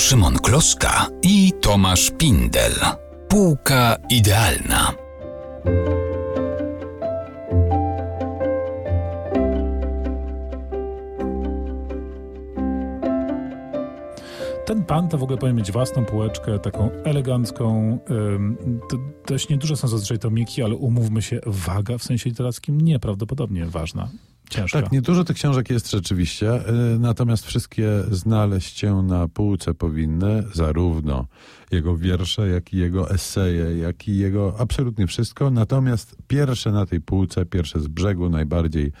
Szymon Kloszka i Tomasz Pindel. Półka idealna. Ten pan to w ogóle powinien mieć własną półeczkę, taką elegancką. To dość nieduże są zazwyczaj tomiki, ale umówmy się, waga w sensie literackim nieprawdopodobnie ważna. Ciężka. Tak, niedużo tych książek jest rzeczywiście, y, natomiast wszystkie znaleźć się na półce powinny, zarówno jego wiersze, jak i jego eseje, jak i jego absolutnie wszystko. Natomiast pierwsze na tej półce, pierwsze z brzegu, najbardziej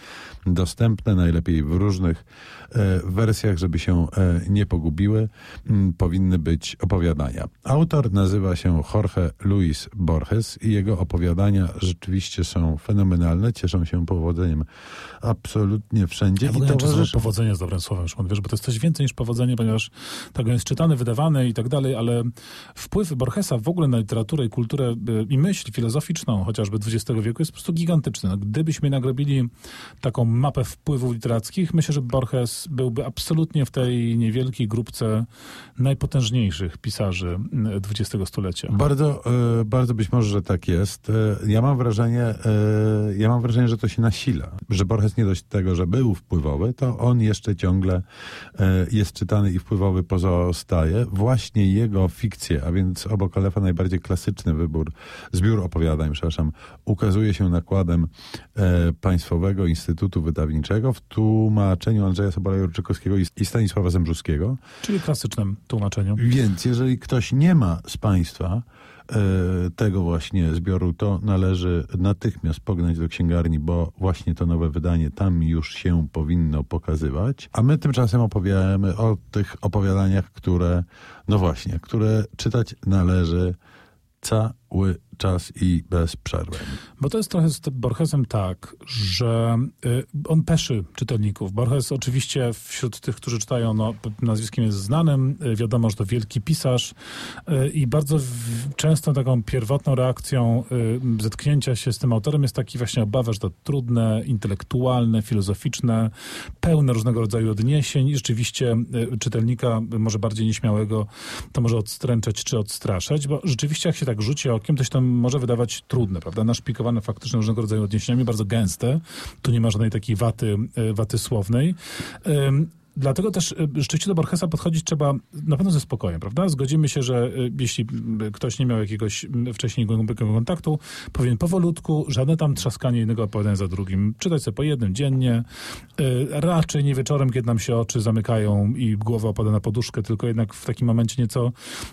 dostępne, najlepiej w różnych e, wersjach, żeby się e, nie pogubiły, m, powinny być opowiadania. Autor nazywa się Jorge Luis Borges i jego opowiadania rzeczywiście są fenomenalne, cieszą się powodzeniem absolutnie wszędzie. Ja w ogóle I nie wiem, czy towarzyszy- słowo powodzenie jest dobrym słowem, Szymon, wiesz, bo to jest coś więcej niż powodzenie, ponieważ tak on jest czytany, wydawany i tak dalej, ale wpływ Borgesa w ogóle na literaturę i kulturę y, i myśl filozoficzną chociażby XX wieku jest po prostu gigantyczny. No, gdybyśmy nagrobili taką mapę wpływów literackich, myślę, że Borges byłby absolutnie w tej niewielkiej grupce najpotężniejszych pisarzy XX stulecia. Bardzo, e, bardzo być może, że tak jest. E, Ja mam wrażenie, e, ja mam wrażenie, że to się nasila. Że Borges nie dość tego, że był wpływowy, to on jeszcze ciągle e, jest czytany i wpływowy pozostaje. Właśnie jego a więc obok Alefa najbardziej klasyczny wybór, zbiór opowiadań, przepraszam, ukazuje się nakładem e, Państwowego Instytutu Wydawniczego w tłumaczeniu Andrzeja Sobola-Jurczykowskiego i i Stanisława Zembrzuskiego. Czyli klasycznym tłumaczeniu. Więc jeżeli ktoś nie ma z Państwa tego właśnie zbioru, to należy natychmiast pognać do księgarni, bo właśnie to nowe wydanie tam już się powinno pokazywać. A my tymczasem opowiadamy o tych opowiadaniach, które, no właśnie, które czytać należy cały czas i bez przerwy. Bo to jest trochę z Borgesem tak, że y, on peszy czytelników. Borges oczywiście wśród tych, którzy czytają, no, nazwiskiem jest znanym, y, wiadomo, że to wielki pisarz y, i bardzo często taką pierwotną reakcją zetknięcia się z tym autorem jest taki właśnie obawa, że to trudne, intelektualne, filozoficzne, pełne różnego rodzaju odniesień i rzeczywiście czytelnika, może bardziej nieśmiałego, to może odstręczać czy odstraszać, bo rzeczywiście jak się tak rzuci okiem, to się tam może wydawać trudne, prawda? Naszpikowane faktycznie różnego rodzaju odniesieniami, bardzo gęste. Tu nie ma żadnej takiej waty, e, waty słownej. Dlatego też e, rzeczywiście do Borgesa podchodzić trzeba na pewno ze spokojem, prawda? Zgodzimy się, że e, jeśli ktoś nie miał jakiegoś wcześniej głębokiego kontaktu, powinien powolutku, żadne tam trzaskanie jednego opowiadania za drugim, czytać sobie po jednym dziennie, e, raczej nie wieczorem, kiedy nam się oczy zamykają i głowa opada na poduszkę, tylko jednak w takim momencie nieco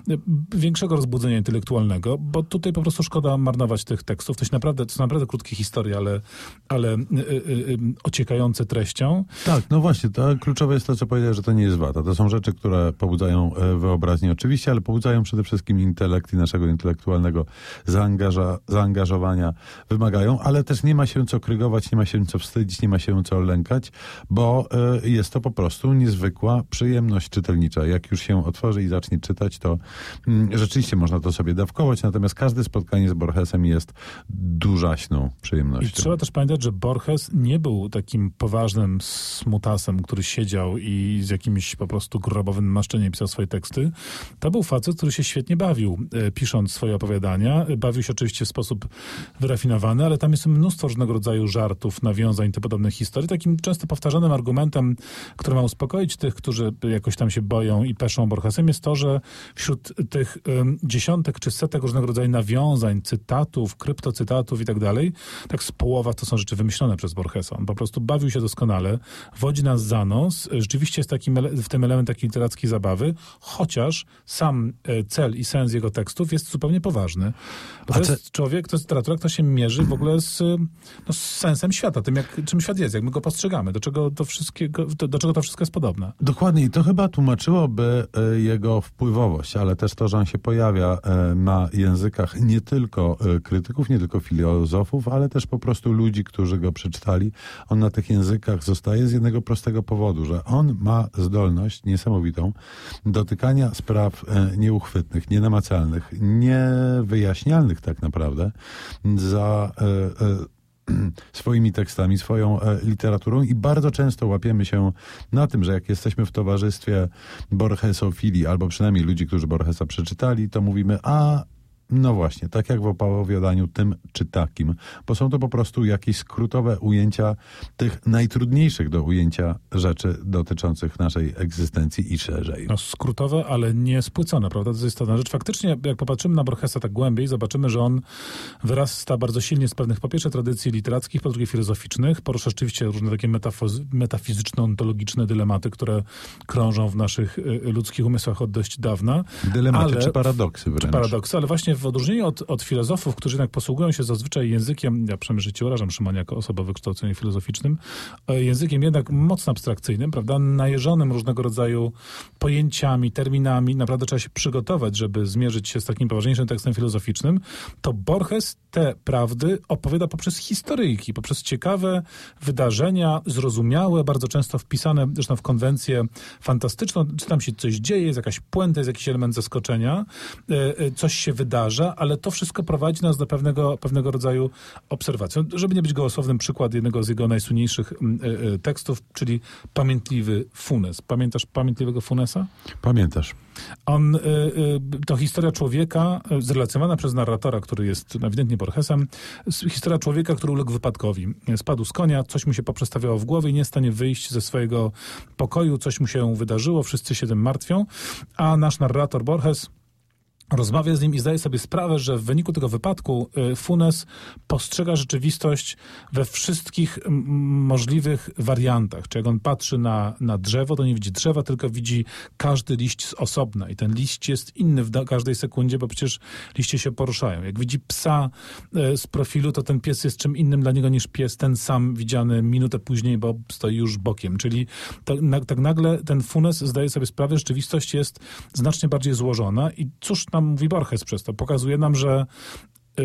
e, większego rozbudzenia intelektualnego, bo tutaj po prostu szkoda marnować tych tekstów. To, się naprawdę, to są naprawdę krótkie historie, ale, ale y, y, y, ociekające treścią. Tak, no właśnie, to kluczowe jest to, co powiedziałeś, że to nie jest wata. To są rzeczy, które pobudzają e, wyobraźnię oczywiście, ale pobudzają przede wszystkim intelekt i naszego intelektualnego zaangaża, zaangażowania wymagają, ale też nie ma się co krygować, nie ma się co wstydzić, nie ma się co lękać, bo e, jest to po prostu niezwykła przyjemność czytelnicza. Jak już się otworzy i zacznie czytać, to mm, rzeczywiście można to sobie dawkować, natomiast każde spotkanie z Borgesem jest dużaśną I przyjemnością. trzeba też pamiętać, że Borges nie był takim poważnym smutasem, który siedział i z jakimś po prostu grobowym maszczeniem pisał swoje teksty. To był facet, który się świetnie bawił, e, pisząc swoje opowiadania. Bawił się oczywiście w sposób wyrafinowany, ale tam jest mnóstwo różnego rodzaju żartów, nawiązań, tym podobnych historii. Takim często powtarzanym argumentem, który ma uspokoić tych, którzy jakoś tam się boją i peszą Borgesem, jest to, że wśród tych dziesiątek czy setek różnego rodzaju nawiązań, cytatów, kryptocytatów i tak dalej, tak z połowa to są rzeczy wymyślone przez Borgesa. On po prostu bawił się doskonale, wodzi nas za nos. Rzeczywiście jest takim, ele- w tym element takiej literackiej zabawy, chociaż sam e, cel i sens jego tekstów jest zupełnie poważny. Bo to jest człowiek, to jest literatura, która się mierzy w ogóle z, no, z sensem świata, tym jak, czym świat jest, jak my go postrzegamy, do czego to, wszystkiego, do, do czego to wszystko jest podobne. Dokładnie i to chyba tłumaczyłoby e, jego wpływowość, ale też to, że on się pojawia e, na językach nie tylko e, krytyków, nie tylko filozofów, ale też po prostu ludzi, którzy go przeczytali. On na tych językach zostaje z jednego prostego powodu, że on ma zdolność niesamowitą dotykania spraw e, nieuchwytnych, nienamacalnych, niewyjaśnialnych tak naprawdę za e, e, swoimi tekstami, swoją literaturą i bardzo często łapiemy się na tym, że jak jesteśmy w towarzystwie Borgesofili, albo przynajmniej ludzi, którzy Borgesa przeczytali, to mówimy, a no właśnie, tak jak w opowiadaniu tym czy takim, bo są to po prostu jakieś skrótowe ujęcia tych najtrudniejszych do ujęcia rzeczy dotyczących naszej egzystencji i szerzej. No, skrótowe, ale nie spłycone, prawda? To jest istotna rzecz. Faktycznie, jak popatrzymy na Borgesa tak głębiej, zobaczymy, że on wyrasta bardzo silnie z pewnych, po pierwsze, tradycji literackich, po drugie, filozoficznych. Porusza rzeczywiście różne takie metafizyczno-ontologiczne dylematy, które krążą w naszych y, ludzkich umysłach od dość dawna. Dylematy ale, czy paradoksy wręcz. Czy paradoksy, ale właśnie w odróżnieniu od, od filozofów, którzy jednak posługują się zazwyczaj językiem, ja przynajmniej życie urażam Szymon jako osoba wykształcenia filozoficznym, e, językiem jednak mocno abstrakcyjnym, prawda, najeżonym różnego rodzaju pojęciami, terminami, naprawdę trzeba się przygotować, żeby zmierzyć się z takim poważniejszym tekstem filozoficznym, to Borges te prawdy opowiada poprzez historyjki, poprzez ciekawe wydarzenia, zrozumiałe, bardzo często wpisane zresztą w konwencję fantastyczną, czy tam się coś dzieje, jest jakaś puenta, jest jakiś element zaskoczenia, e, e, coś się wydarzy, ale to wszystko prowadzi nas do pewnego, pewnego rodzaju obserwacji. Żeby nie być gołosłownym, przykład jednego z jego najsłynniejszych mm, e, e, tekstów, czyli Pamiętliwy Funes. Pamiętasz Pamiętliwego Funesa? Pamiętasz. On, y, to historia człowieka, zrelacjonowana przez narratora, który jest ewidentnie Borgesem, historia człowieka, który uległ wypadkowi. Spadł z konia, coś mu się poprzestawiało w głowie i nie jest w stanie wyjść ze swojego pokoju, coś mu się wydarzyło, wszyscy się tym martwią, a nasz narrator Borges rozmawia z nim i zdaje sobie sprawę, że w wyniku tego wypadku y, Funes postrzega rzeczywistość we wszystkich możliwych wariantach. Czy jak on patrzy na, na drzewo, to nie widzi drzewa, tylko widzi każdy liść z osobna i ten liść jest inny w każdej sekundzie, bo przecież liście się poruszają. Jak widzi psa y, z profilu, to ten pies jest czym innym dla niego niż pies ten sam widziany minutę później, bo stoi już bokiem. Czyli tak, na, tak nagle ten Funes zdaje sobie sprawę, że rzeczywistość jest znacznie bardziej złożona i cóż nam mówi Borges przez to. Pokazuje nam, że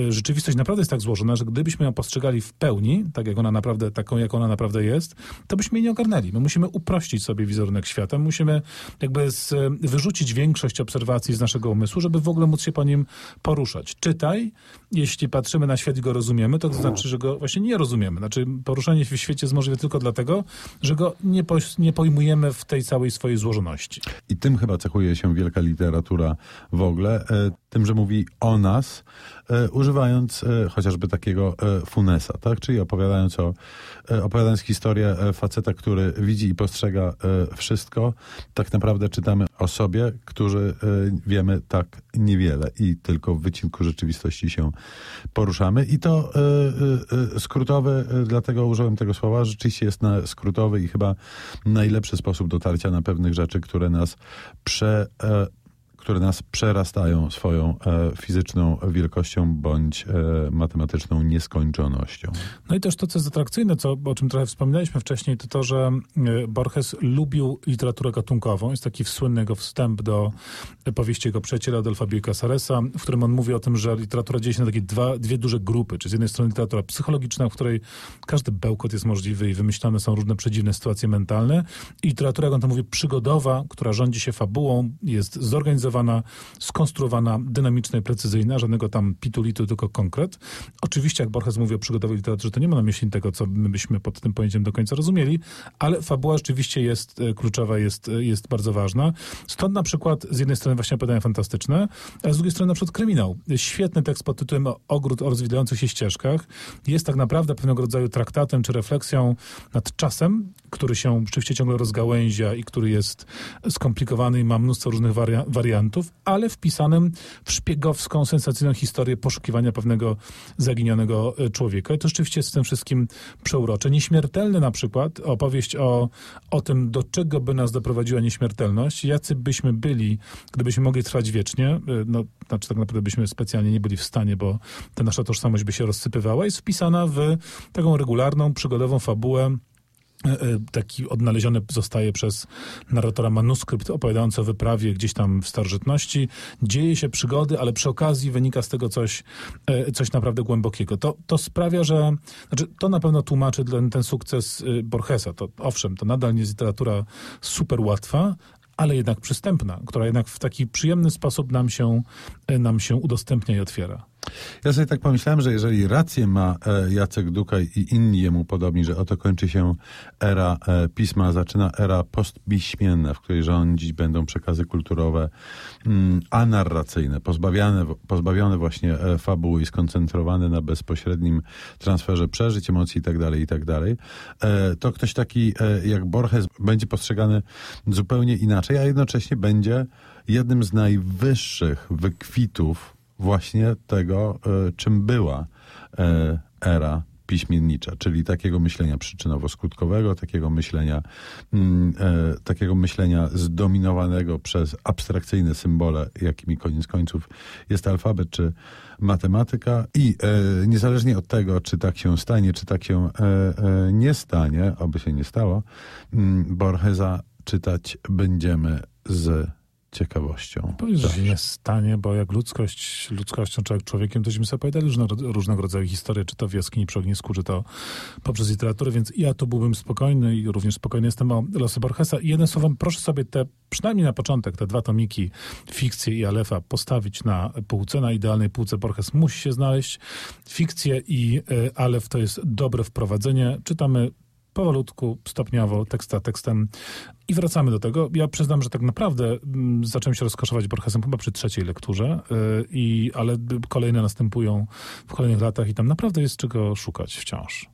rzeczywistość naprawdę jest tak złożona, że gdybyśmy ją postrzegali w pełni, tak jak ona naprawdę, taką jak ona naprawdę jest, to byśmy jej nie ogarnęli. My musimy uprościć sobie wizerunek świata, musimy jakby z, wyrzucić większość obserwacji z naszego umysłu, żeby w ogóle móc się po nim poruszać. Czytaj, jeśli patrzymy na świat i go rozumiemy, to, to znaczy, że go właśnie nie rozumiemy. Znaczy poruszanie się w świecie jest możliwe tylko dlatego, że go nie, po, nie pojmujemy w tej całej swojej złożoności. I tym chyba cechuje się wielka literatura w ogóle, e, tym, że mówi o nas, e, używając e, chociażby takiego funesa, tak? Czyli opowiadając o, opowiadając historię faceta, który widzi i postrzega wszystko, tak naprawdę czytamy o sobie, którzy wiemy tak niewiele i tylko w wycinku rzeczywistości się poruszamy. I to skrótowy, dlatego użyłem tego słowa, rzeczywiście jest na skrótowy i chyba najlepszy sposób dotarcia na pewnych rzeczy, które nas prze które nas przerastają swoją e, fizyczną wielkością bądź e, matematyczną nieskończonością. No i też to, co jest atrakcyjne, co, o czym trochę wspominaliśmy wcześniej, to to, że e, Borges lubił literaturę gatunkową. Jest taki słynny jego wstęp do powieści jego przyjaciela Adolfa Casaresa, w którym on mówi o tym, że literatura dzieje się na takie dwa, dwie duże grupy. Czyli z jednej strony literatura psychologiczna, w której każdy bełkot jest możliwy i wymyślane są różne przedziwne sytuacje mentalne. I literatura, jak on to mówi, przygodowa, która rządzi się fabułą, jest zorganizowana skonstruowana, skonstruowana, dynamiczna i precyzyjna, żadnego tam pitulitu, tylko konkret. Oczywiście, jak Borges mówi o przygotowej literaturze, to nie ma na myśli tego, co my byśmy pod tym pojęciem do końca rozumieli, ale fabuła rzeczywiście jest e, kluczowa, jest, e, jest bardzo ważna. Stąd na przykład z jednej strony właśnie opowiadania fantastyczne, a z drugiej strony na przykład kryminał. Świetny tekst pod tytułem Ogród o rozwijających się ścieżkach jest tak naprawdę pewnego rodzaju traktatem czy refleksją nad czasem, który się rzeczywiście ciągle rozgałęzia i który jest skomplikowany i ma mnóstwo różnych waria wariantów, ale wpisanym w szpiegowską, sensacyjną historię poszukiwania pewnego zaginionego e, człowieka. I to rzeczywiście jest z tym wszystkim przeurocze. Nieśmiertelny na przykład, opowieść o, o tym, do czego by nas doprowadziła nieśmiertelność, jacy byśmy byli, gdybyśmy mogli trwać wiecznie, e, no, znaczy tak naprawdę byśmy specjalnie nie byli w stanie, bo ta nasza tożsamość by się rozsypywała, jest wpisana w taką regularną, przygodową fabułę, taki odnaleziony zostaje przez narratora manuskrypt opowiadający o wyprawie gdzieś tam w starożytności. Dzieje się przygody, ale przy okazji wynika z tego coś, e, coś naprawdę głębokiego. To, to sprawia, że znaczy, to na pewno tłumaczy ten, ten sukces Borgesa. To, owszem, to nadal nie jest literatura super łatwa, ale jednak przystępna, która jednak w taki przyjemny sposób nam się, nam się udostępnia i otwiera. Ja sobie tak pomyślałem, że jeżeli rację ma e, Jacek Dukaj i inni jemu podobni, że oto kończy się era e, pisma, zaczyna era postpiśmienna, w której rządzić będą przekazy kulturowe mm, anarracyjne, pozbawione, pozbawione właśnie e, fabuły i skoncentrowane na bezpośrednim transferze przeżyć, emocji itd., itd., e, to ktoś taki jak Borges będzie postrzegany zupełnie inaczej, a jednocześnie będzie jednym z najwyższych wykwitów właśnie tego, e, czym była e, era piśmiennicza, czyli takiego myślenia przyczynowo-skutkowego, takiego myślenia, mm, e, takiego myślenia zdominowanego przez abstrakcyjne symbole, jakimi koniec końców jest alfabet czy matematyka. I niezależnie od tego, czy tak się stanie, czy tak się nie stanie, oby się nie stało, mm, Borgesa czytać będziemy z ciekawością. Powiedz, że się nie stanie, bo jak ludzkość, ludzkością, człowiek człowiekiem, tośmy sobie opowiadali różne, różnego rodzaju historie, czy to w jaskini przy ognisku, czy to poprzez literaturę, więc ja tu byłbym spokojny i również spokojny jestem o losy Borgesa. I jednym słowem, proszę sobie te, przynajmniej na początek, te dwa tomiki, fikcję i Alefa, postawić na półce, na idealnej półce. Borges musi się znaleźć. Fikcję i y, Alef to jest dobre wprowadzenie. Czytamy powolutku, stopniowo, teksta tekstem i wracamy do tego. Ja przyznam, że tak naprawdę mm, zacząłem się rozkoszować Borgesem chyba przy trzeciej lekturze, yy, i, ale kolejne następują w kolejnych latach i tam naprawdę jest czego szukać wciąż.